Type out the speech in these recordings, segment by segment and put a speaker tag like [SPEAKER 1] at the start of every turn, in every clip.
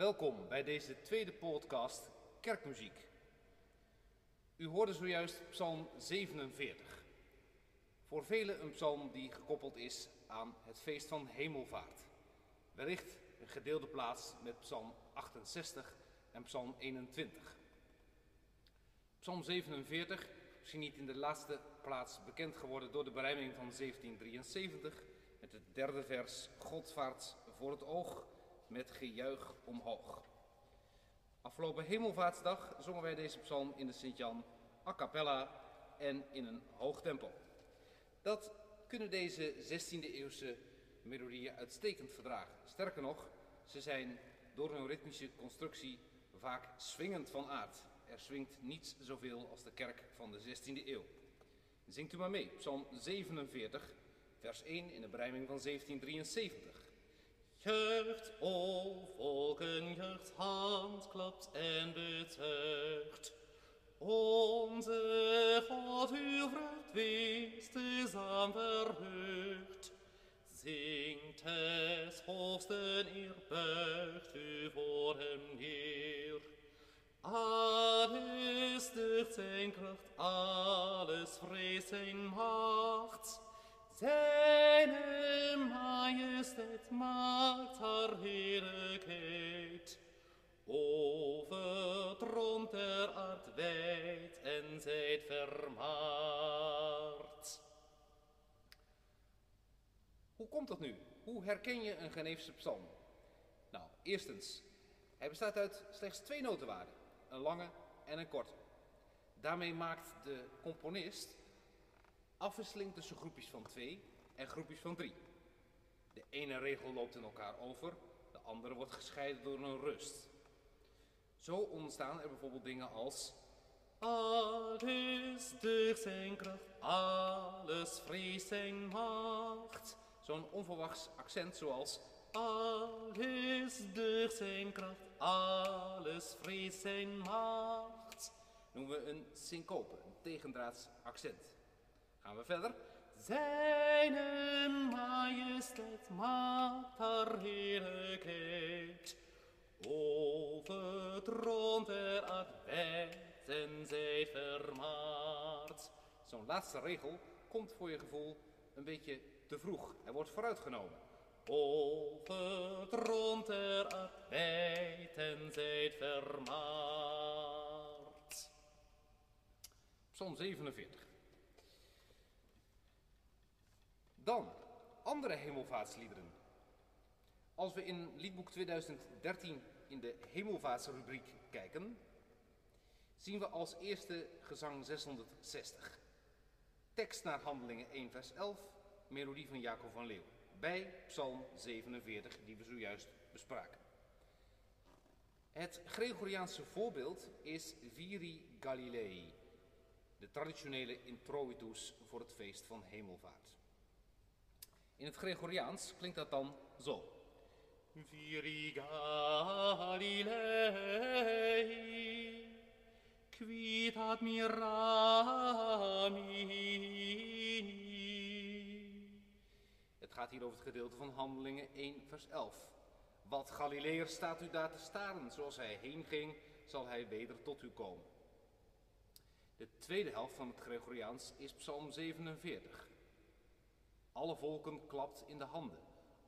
[SPEAKER 1] Welkom bij deze tweede podcast Kerkmuziek. U hoorde zojuist Psalm 47. Voor velen een psalm die gekoppeld is aan het feest van Hemelvaart. Wellicht een gedeelde plaats met Psalm 68 en Psalm 21. Psalm 47, misschien niet in de laatste plaats bekend geworden door de berijming van 1773, met het derde vers God vaart voor het oog met gejuich omhoog. Afgelopen Hemelvaartsdag zongen wij deze psalm in de Sint-Jan a cappella en in een hoog tempo. Dat kunnen deze 16e eeuwse melodieën uitstekend verdragen. Sterker nog, ze zijn door hun ritmische constructie vaak swingend van aard. Er swingt niets zoveel als de kerk van de 16e eeuw. Zingt u maar mee, Psalm 47, vers 1 in de berijming van 1773.
[SPEAKER 2] Juicht, o volken, juicht, hand klapt en betuigt. Onze God, uw vreugd wees te zaam verheugd. Zingt es hoogsten eer, buigt u voor hem neer. Alles ducht zijn kracht, alles vreest zijn macht. Majesteit maakt haar heerlijkheid. Over troont der aard en zijt vermaard.
[SPEAKER 1] Hoe komt dat nu? Hoe herken je een Geneefse psalm? Nou, eerstens, hij bestaat uit slechts twee notenwaarden, een lange en een korte. Daarmee maakt de componist afwisseling tussen groepjes van twee en groepjes van drie. De ene regel loopt in elkaar over, de andere wordt gescheiden door een rust. Zo ontstaan er bijvoorbeeld dingen als
[SPEAKER 2] Alles ducht zijn kracht, alles vreest zijn macht.
[SPEAKER 1] zo'n onverwachts accent zoals
[SPEAKER 2] Alles ducht zijn kracht, alles vreest zijn macht.
[SPEAKER 1] noemen we een syncope, een tegendraads accent. Gaan we verder?
[SPEAKER 2] Zijn majesteit maakt haar heerlijkheid. Overtroont er wijd en zij vermaard.
[SPEAKER 1] Zo'n laatste regel komt voor je gevoel een beetje te vroeg. Hij wordt vooruitgenomen.
[SPEAKER 2] Overtroont er wijd en zij vermaard.
[SPEAKER 1] Psalm 47. Dan andere hemelvaartsliederen. Als we in liedboek 2013 in de hemelvaartsrubriek kijken, zien we als eerste gezang 660. Tekst naar Handelingen 1 vers 11, melodie van Jacob van Leeuw. Bij Psalm 47 die we zojuist bespraken. Het Gregoriaanse voorbeeld is Viri Galilei, de traditionele introitus voor het feest van hemelvaart. In het Gregoriaans klinkt dat dan zo.
[SPEAKER 2] Viri Galilei, quitat mirami.
[SPEAKER 1] Het gaat hier over het gedeelte van Handelingen 1 vers 11. Wat Galileër staat u daar te staren, zoals hij heen ging, zal hij weder tot u komen. De tweede helft van het Gregoriaans is Psalm 47. Alle volken klapt in de handen.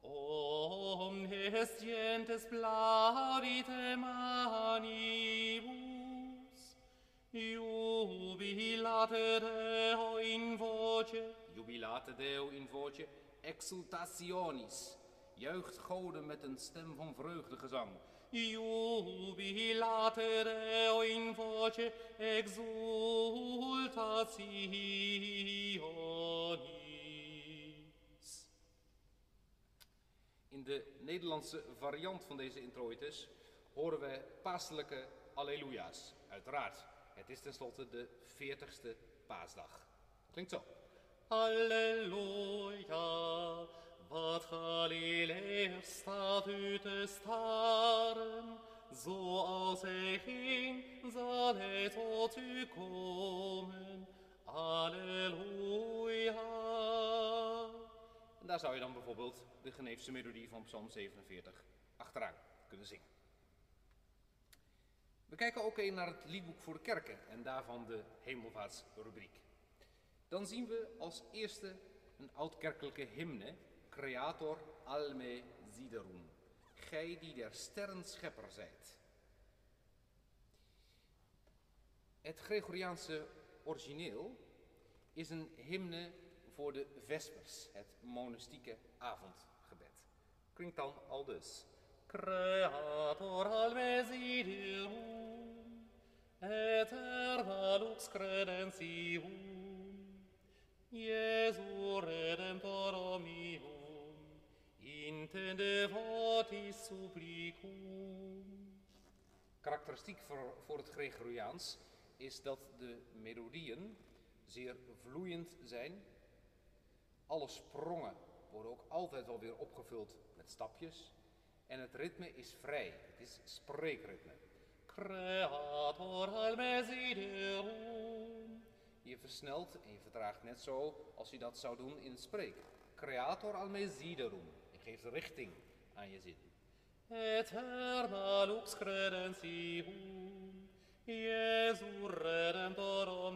[SPEAKER 2] Omnes gentes plaudite manibus, jubilate Deo in voce,
[SPEAKER 1] Jubilate Deo in voce, exultationis. Juicht goden met een stem van vreugdegezang.
[SPEAKER 2] jubilate Deo in voce, exultationis.
[SPEAKER 1] In de Nederlandse variant van deze introitus horen we paaselijke alleluja's. Uiteraard, het is tenslotte de 40ste paasdag. Klinkt zo.
[SPEAKER 2] Halleluja, wat Galileer staat u te staren, zoals hij ging, zal hij tot u komen. Halleluja.
[SPEAKER 1] En daar zou je dan bijvoorbeeld de Geneefse melodie van Psalm 47 achteraan kunnen zingen. We kijken ook even naar het liedboek voor de kerken en daarvan de hemelvaartsrubriek. Dan zien we als eerste een oudkerkelijke hymne, Creator alme siderum, gij die der sterren schepper zijt. Het Gregoriaanse origineel is een hymne voor de Vespers, het monastieke avondgebed. Klinkt dan al dus.
[SPEAKER 2] Creator al mesiderum, eterna lux credentium, Iesu redemptor meum, intende votis supplicum.
[SPEAKER 1] Karakteristiek voor, voor het Gregoriaans is dat de melodieën zeer vloeiend zijn. Alle sprongen worden ook altijd wel weer opgevuld met stapjes. En het ritme is vrij, het is spreekritme.
[SPEAKER 2] Creator al mesiderum,
[SPEAKER 1] Je versnelt en je vertraagt net zo als je dat zou doen in het spreken. Creator al mesiderum. Je geeft richting aan je zin.
[SPEAKER 2] eterna lux credentium, Iesu redemptor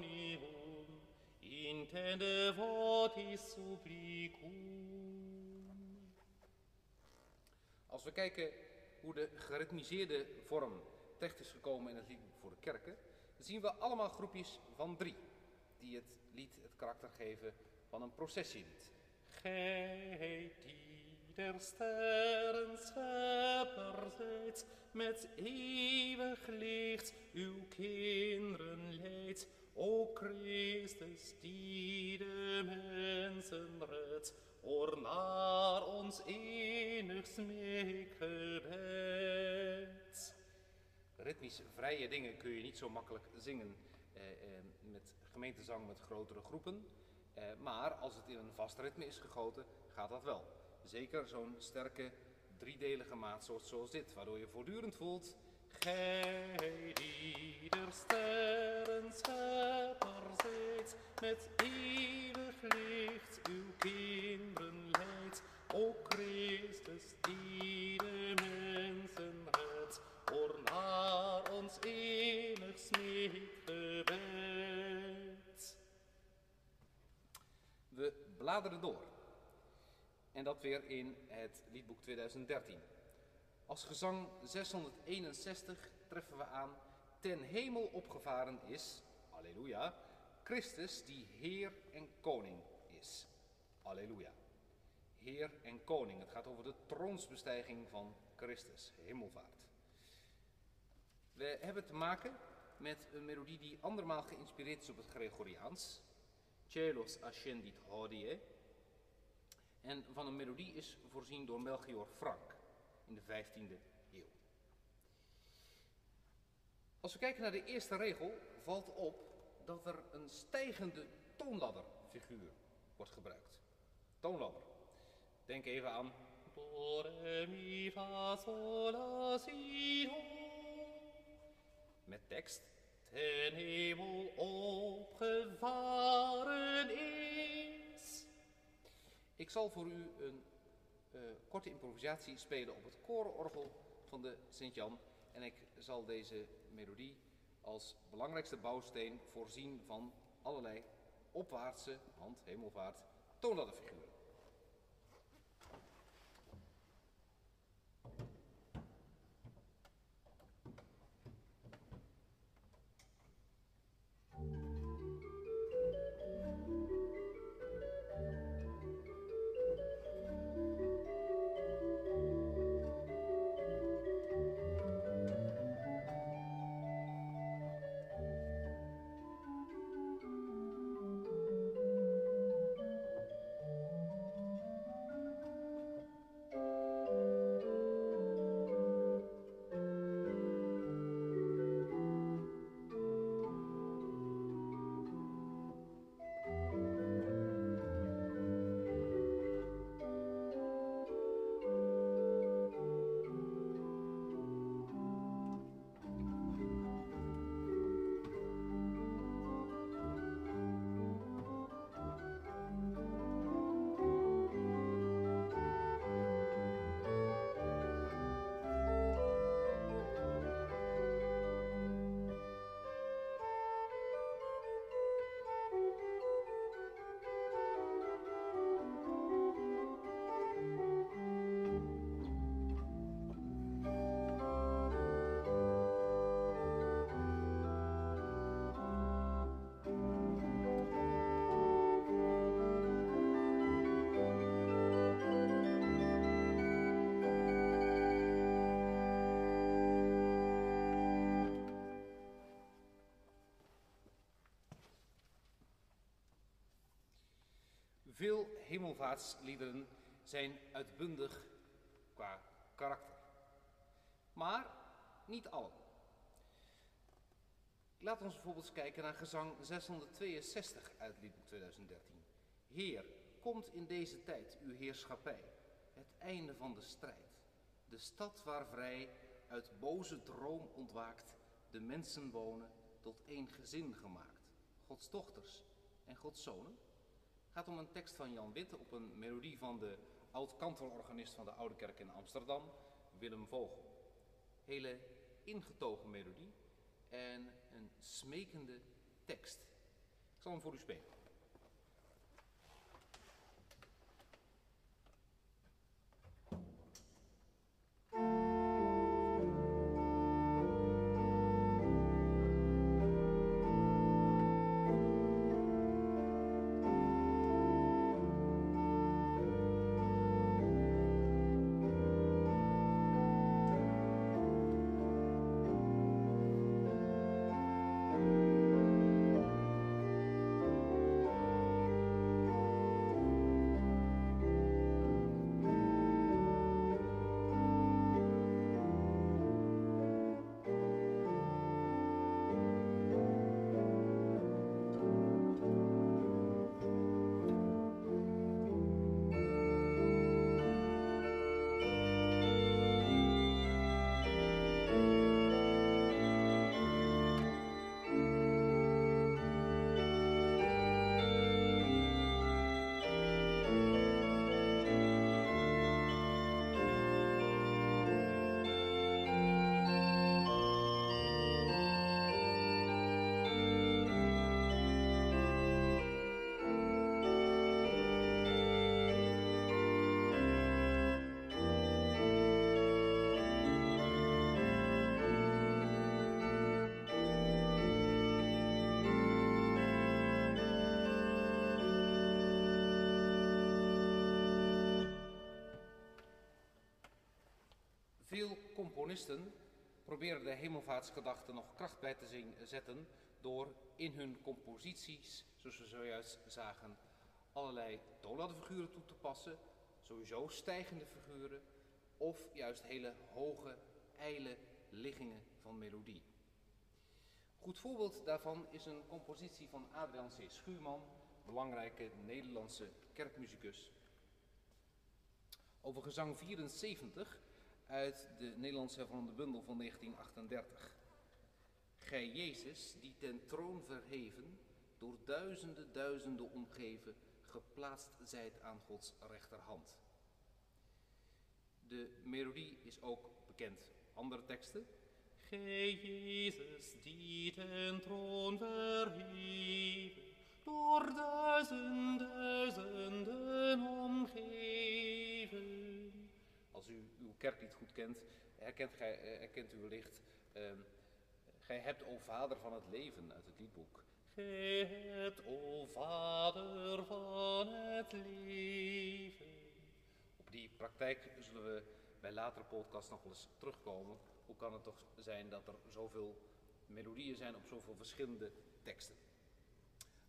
[SPEAKER 2] omnium, intende votis supplicum.
[SPEAKER 1] Als we kijken hoe de geritmiseerde vorm terecht is gekomen in het liedboek voor de kerken, dan zien we allemaal groepjes van drie die het lied het karakter geven van een processielied.
[SPEAKER 2] Gij die der sterren schepper zijt, met eeuwig licht uw kinderen leidt, o Christus die de mensen redt, oor naar ons enig smeekgebed.
[SPEAKER 1] Ritmisch vrije dingen kun je niet zo makkelijk zingen eh, eh, met gemeentezang met grotere groepen. Eh, maar als het in een vast ritme is gegoten, gaat dat wel. Zeker zo'n sterke driedelige maatsoort zoals dit, waardoor je voortdurend voelt.
[SPEAKER 2] Gij die der sterren schepper zijt, met eeuwig licht uw kinderen leidt, o Christus die de mensen redt, oor naar ons enig smeekgebed.
[SPEAKER 1] We bladeren door. En dat weer in het liedboek 2013. Als gezang 661 treffen we aan ten hemel opgevaren is, alleluia, Christus die Heer en Koning is. Alleluia. Heer en Koning. Het gaat over de troonsbestijging van Christus, hemelvaart. We hebben te maken met een melodie die andermaal geïnspireerd is op het Gregoriaans. Celos ascendit hodie. En van een melodie is voorzien door Melchior Frank in de 15e eeuw. Als we kijken naar de eerste regel, valt op dat er een stijgende toonladderfiguur wordt gebruikt. Toonladder. Denk even aan
[SPEAKER 2] Do, re, mi, fa, sol, la, si, ho.
[SPEAKER 1] met tekst.
[SPEAKER 2] ten hemel opgevaren is.
[SPEAKER 1] Ik zal voor u een eh, korte improvisatie spelen op het korenorgel van de Sint-Jan. En ik zal deze melodie als belangrijkste bouwsteen voorzien van allerlei opwaartse, hand, hemelvaart, toonladderfiguren. Veel hemelvaartsliederen zijn uitbundig qua karakter. Maar niet alle. Laat ons bijvoorbeeld kijken naar gezang 662 uit Liedboek 2013. Heer, komt in deze tijd uw heerschappij, het einde van de strijd. De stad waar vrij uit boze droom ontwaakt, de mensen wonen, tot één gezin gemaakt. Gods dochters en Gods zonen. Gaat om een tekst van Jan Witte op een melodie van de oud-kantororganist van de Oude Kerk in Amsterdam, Willem Vogel. Hele ingetogen melodie en een smekende tekst. Ik zal hem voor u spelen. Componisten proberen de hemelvaartsgedachte nog kracht bij te zetten door in hun composities, zoals we zojuist zagen, allerlei figuren toe te passen, sowieso stijgende figuren, of juist hele hoge, ijle liggingen van melodie. Goed voorbeeld daarvan is een compositie van Adrian C. Schuurman, belangrijke Nederlandse kerkmuzikus. Over gezang 74 uit de Nederlandse hervormde bundel van 1938. Gij Jezus, die ten troon verheven, door duizenden duizenden omgeven, geplaatst zijt aan Gods rechterhand. De melodie is ook bekend. Andere teksten?
[SPEAKER 2] Gij Jezus, die ten troon verheven, door duizenden duizenden omgeven
[SPEAKER 1] kerklied goed kent, herkent, gij, eh, herkent u wellicht. Um, gij hebt, o Vader van het leven, uit het liedboek.
[SPEAKER 2] Gij hebt, o Vader van het leven.
[SPEAKER 1] Op die praktijk zullen we bij latere podcasts nog wel eens terugkomen. Hoe kan het toch zijn dat er zoveel melodieën zijn op zoveel verschillende teksten?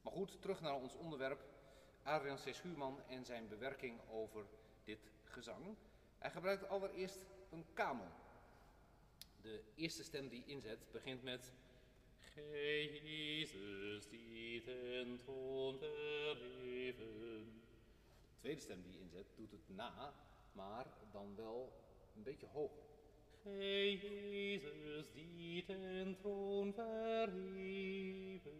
[SPEAKER 1] Maar goed, terug naar ons onderwerp. Adriaan C. Schuurman en zijn bewerking over dit gezang. Hij gebruikt allereerst een kamer. De eerste stem die inzet begint met
[SPEAKER 2] Jezus die ten troon verheven.
[SPEAKER 1] De tweede stem die inzet doet het na, maar dan wel een beetje hoger.
[SPEAKER 2] Jezus die ten troon verheven.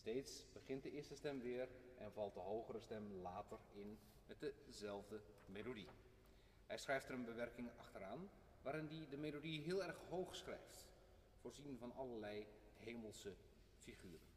[SPEAKER 1] Steeds begint de eerste stem weer en valt de hogere stem later in met dezelfde melodie. Hij schrijft er een bewerking achteraan, waarin hij de melodie heel erg hoog schrijft, voorzien van allerlei hemelse figuren.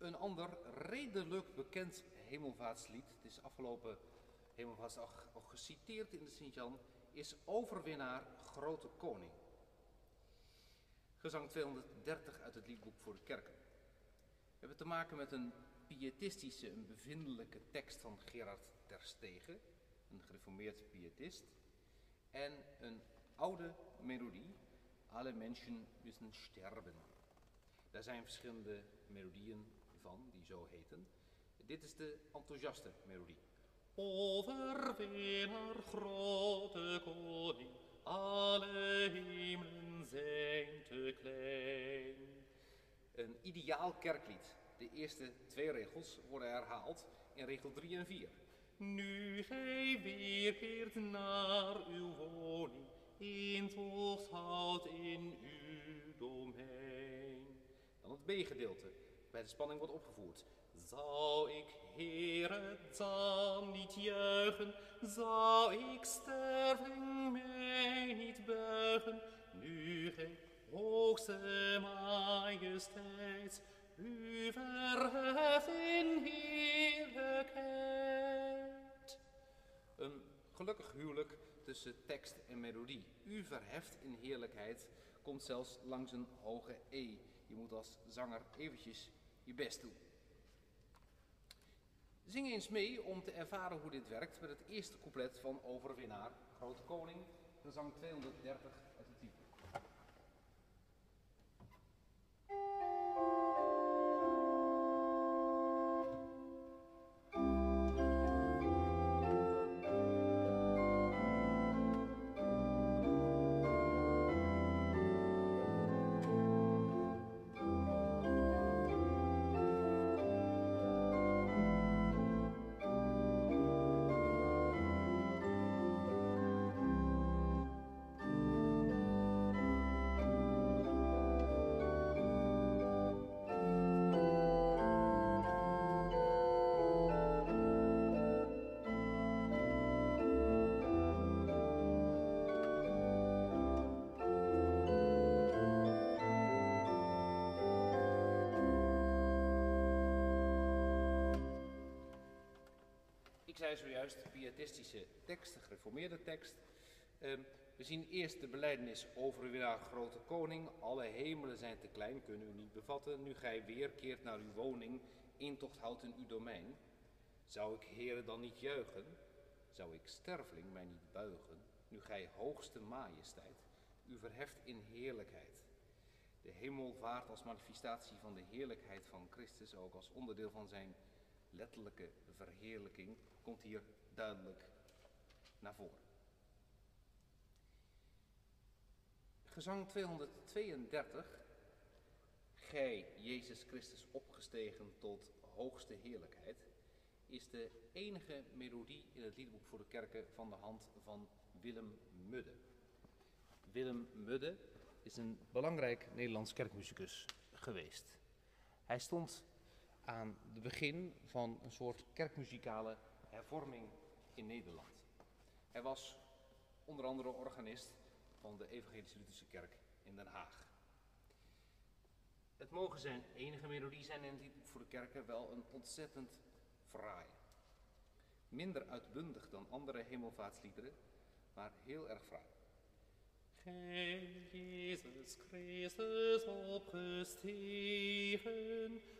[SPEAKER 1] Een ander redelijk bekend hemelvaartslied, het is afgelopen hemelvaartsdag ook geciteerd in de Sint-Jan, is Overwinnaar Grote Koning. Gezang 230 uit het liedboek voor de kerken. We hebben te maken met een pietistische, een bevindelijke tekst van Gerard Terstegen, een gereformeerd pietist, en een oude melodie, Alle mensen müssen sterben. Daar zijn verschillende melodieën van, die zo heten. Dit is de enthousiaste melodie.
[SPEAKER 2] Overwinnaar grote koning, alle hemelen zijn te klein.
[SPEAKER 1] Een ideaal kerklied. De eerste twee regels worden herhaald in regel 3 en 4.
[SPEAKER 2] Nu gij weerkeert naar uw woning, intocht houdt in uw domein.
[SPEAKER 1] Dan het B-gedeelte. Bij de spanning wordt opgevoerd.
[SPEAKER 2] Zou ik, Heere, dan niet juichen, zou ik sterveling mij niet buigen, nu gij hoogste majesteit u verheft in heerlijkheid.
[SPEAKER 1] Een gelukkig huwelijk tussen tekst en melodie. U verheft in heerlijkheid komt zelfs langs een hoge E. Je moet als zanger eventjes je best doen. Zing eens mee om te ervaren hoe dit werkt met het eerste couplet van Overwinnaar, Grote Koning, gezang 230 uit het type. Zei zojuist pietistische tekst, de gereformeerde tekst. Ehm, we zien eerst de beleidenis overwinnaar grote koning. Alle hemelen zijn te klein, kunnen u niet bevatten. Nu gij weerkeert naar uw woning, intocht houdt in uw domein. Zou ik heren dan niet juichen? Zou ik sterveling mij niet buigen? Nu gij hoogste majesteit, u verheft in heerlijkheid. De hemel vaart als manifestatie van de heerlijkheid van Christus, ook als onderdeel van zijn letterlijke verheerlijking, komt hier duidelijk naar voren. Gezang 232. Gij, Jezus Christus, opgestegen tot hoogste heerlijkheid, is de enige melodie in het liedboek voor de kerken van de hand van Willem Mudde. Willem Mudde is een belangrijk Nederlands kerkmuzikus geweest. Hij stond aan het begin van een soort kerkmuzikale hervorming in Nederland. Hij was onder andere organist van de Evangelische Lutherse Kerk in Den Haag. Het mogen zijn enige melodie zijn en die voor de kerken wel een ontzettend fraai. Minder uitbundig dan andere hemelvaartsliederen, maar heel erg fraai.
[SPEAKER 2] Gij, Jezus Christus, opgestegen,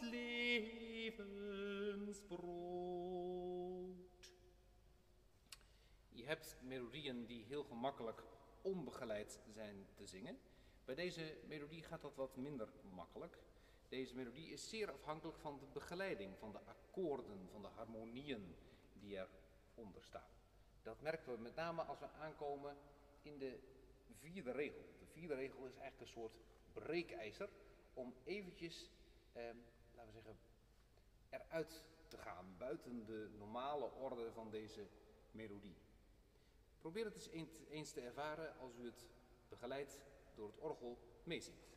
[SPEAKER 2] levensbrood.
[SPEAKER 1] Je hebt melodieën die heel gemakkelijk onbegeleid zijn te zingen. Bij deze melodie gaat dat wat minder makkelijk. Deze melodie is zeer afhankelijk van de begeleiding, van de akkoorden, van de harmonieën die eronder staan. Dat merken we met name als we aankomen in de vierde regel. De vierde regel is eigenlijk een soort breekijzer om eventjes, eh, laten we zeggen, eruit te gaan, buiten de normale orde van deze melodie. Probeer het eens eens te ervaren als u het begeleid door het orgel meezingt.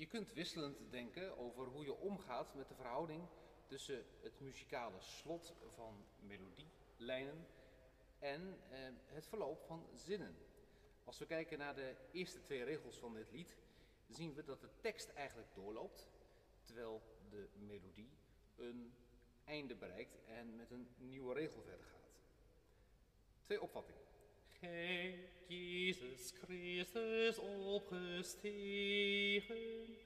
[SPEAKER 1] Je kunt wisselend denken over hoe je omgaat met de verhouding tussen het muzikale slot van melodielijnen en eh, het verloop van zinnen. Als we kijken naar de eerste twee regels van dit lied, zien we dat de tekst eigenlijk doorloopt, terwijl de melodie een einde bereikt en met een nieuwe regel verder gaat. Twee opvattingen.
[SPEAKER 2] Gij, Jezus Christus, opgestegen,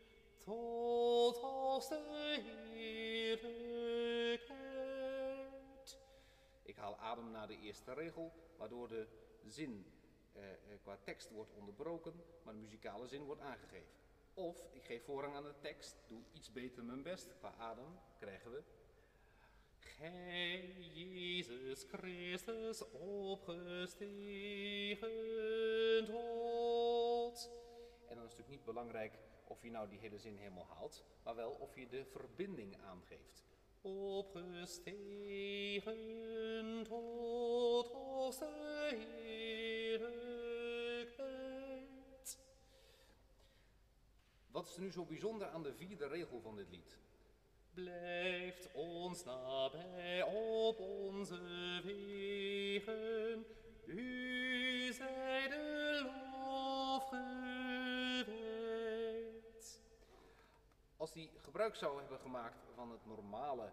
[SPEAKER 2] tot als de heerlijkheid.
[SPEAKER 1] Ik haal adem naar de eerste regel, waardoor de zin eh, eh, qua tekst wordt onderbroken, maar de muzikale zin wordt aangegeven. Of ik geef voorrang aan de tekst, doe iets beter mijn best. Qua adem krijgen we
[SPEAKER 2] Gij, Jezus Christus, opgestegen tot.
[SPEAKER 1] En dan is het natuurlijk niet belangrijk of je nou die hele zin helemaal haalt, maar wel of je de verbinding aangeeft.
[SPEAKER 2] Opgestegen tot als heerlijkheid.
[SPEAKER 1] Wat is er nu zo bijzonder aan de vierde regel van dit lied?
[SPEAKER 2] Blijft ons nabij op onze wegen, u zij de lof gewijd.
[SPEAKER 1] Als hij gebruik zou hebben gemaakt van het normale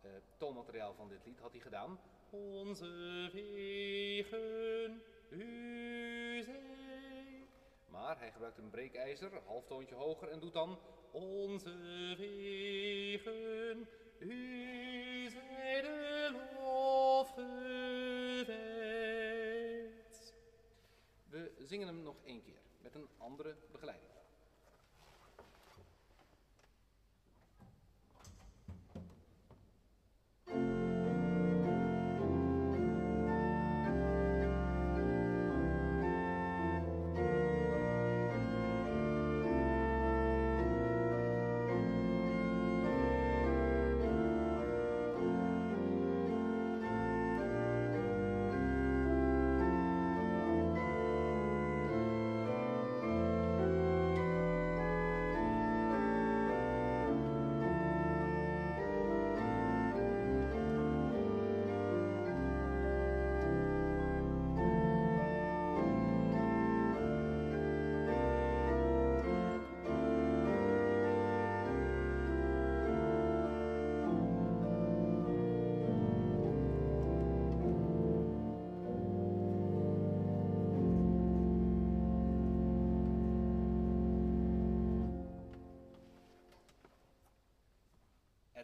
[SPEAKER 1] eh, toonmateriaal van dit lied, had hij gedaan.
[SPEAKER 2] Onze wegen, u zij.
[SPEAKER 1] Maar hij gebruikt een breekijzer, halftoontje hoger en doet dan
[SPEAKER 2] Onze wegen, u de lof.
[SPEAKER 1] We zingen hem nog één keer met een andere begeleiding.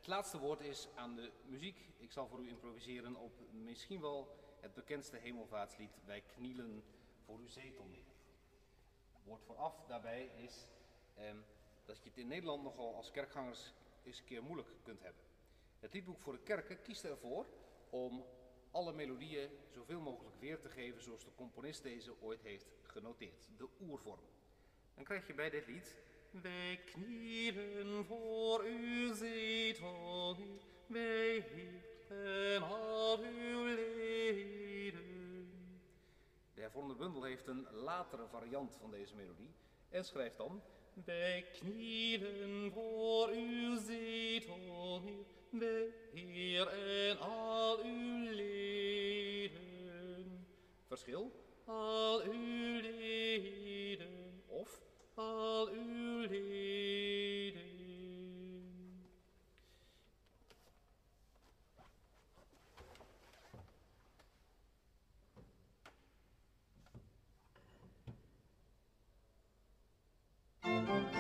[SPEAKER 1] Het laatste woord is aan de muziek. Ik zal voor u improviseren op misschien wel het bekendste hemelvaartslied Wij knielen voor uw zetel neer. Woord vooraf daarbij is ehm, dat je het in Nederland nogal als kerkgangers eens een keer moeilijk kunt hebben. Het liedboek voor de kerken kiest ervoor om alle melodieën zoveel mogelijk weer te geven zoals de componist deze ooit heeft genoteerd. De oervorm. Dan krijg je bij dit lied
[SPEAKER 2] Wij knielen voor uw zetel, wij hikken al uw leden.
[SPEAKER 1] De hervormde bundel heeft een latere variant van deze melodie en schrijft dan
[SPEAKER 2] Wij knielen voor uw zetel wij Heer en al uw leden.
[SPEAKER 1] Verschil?
[SPEAKER 2] Al uw leden,
[SPEAKER 1] Of?
[SPEAKER 2] al you.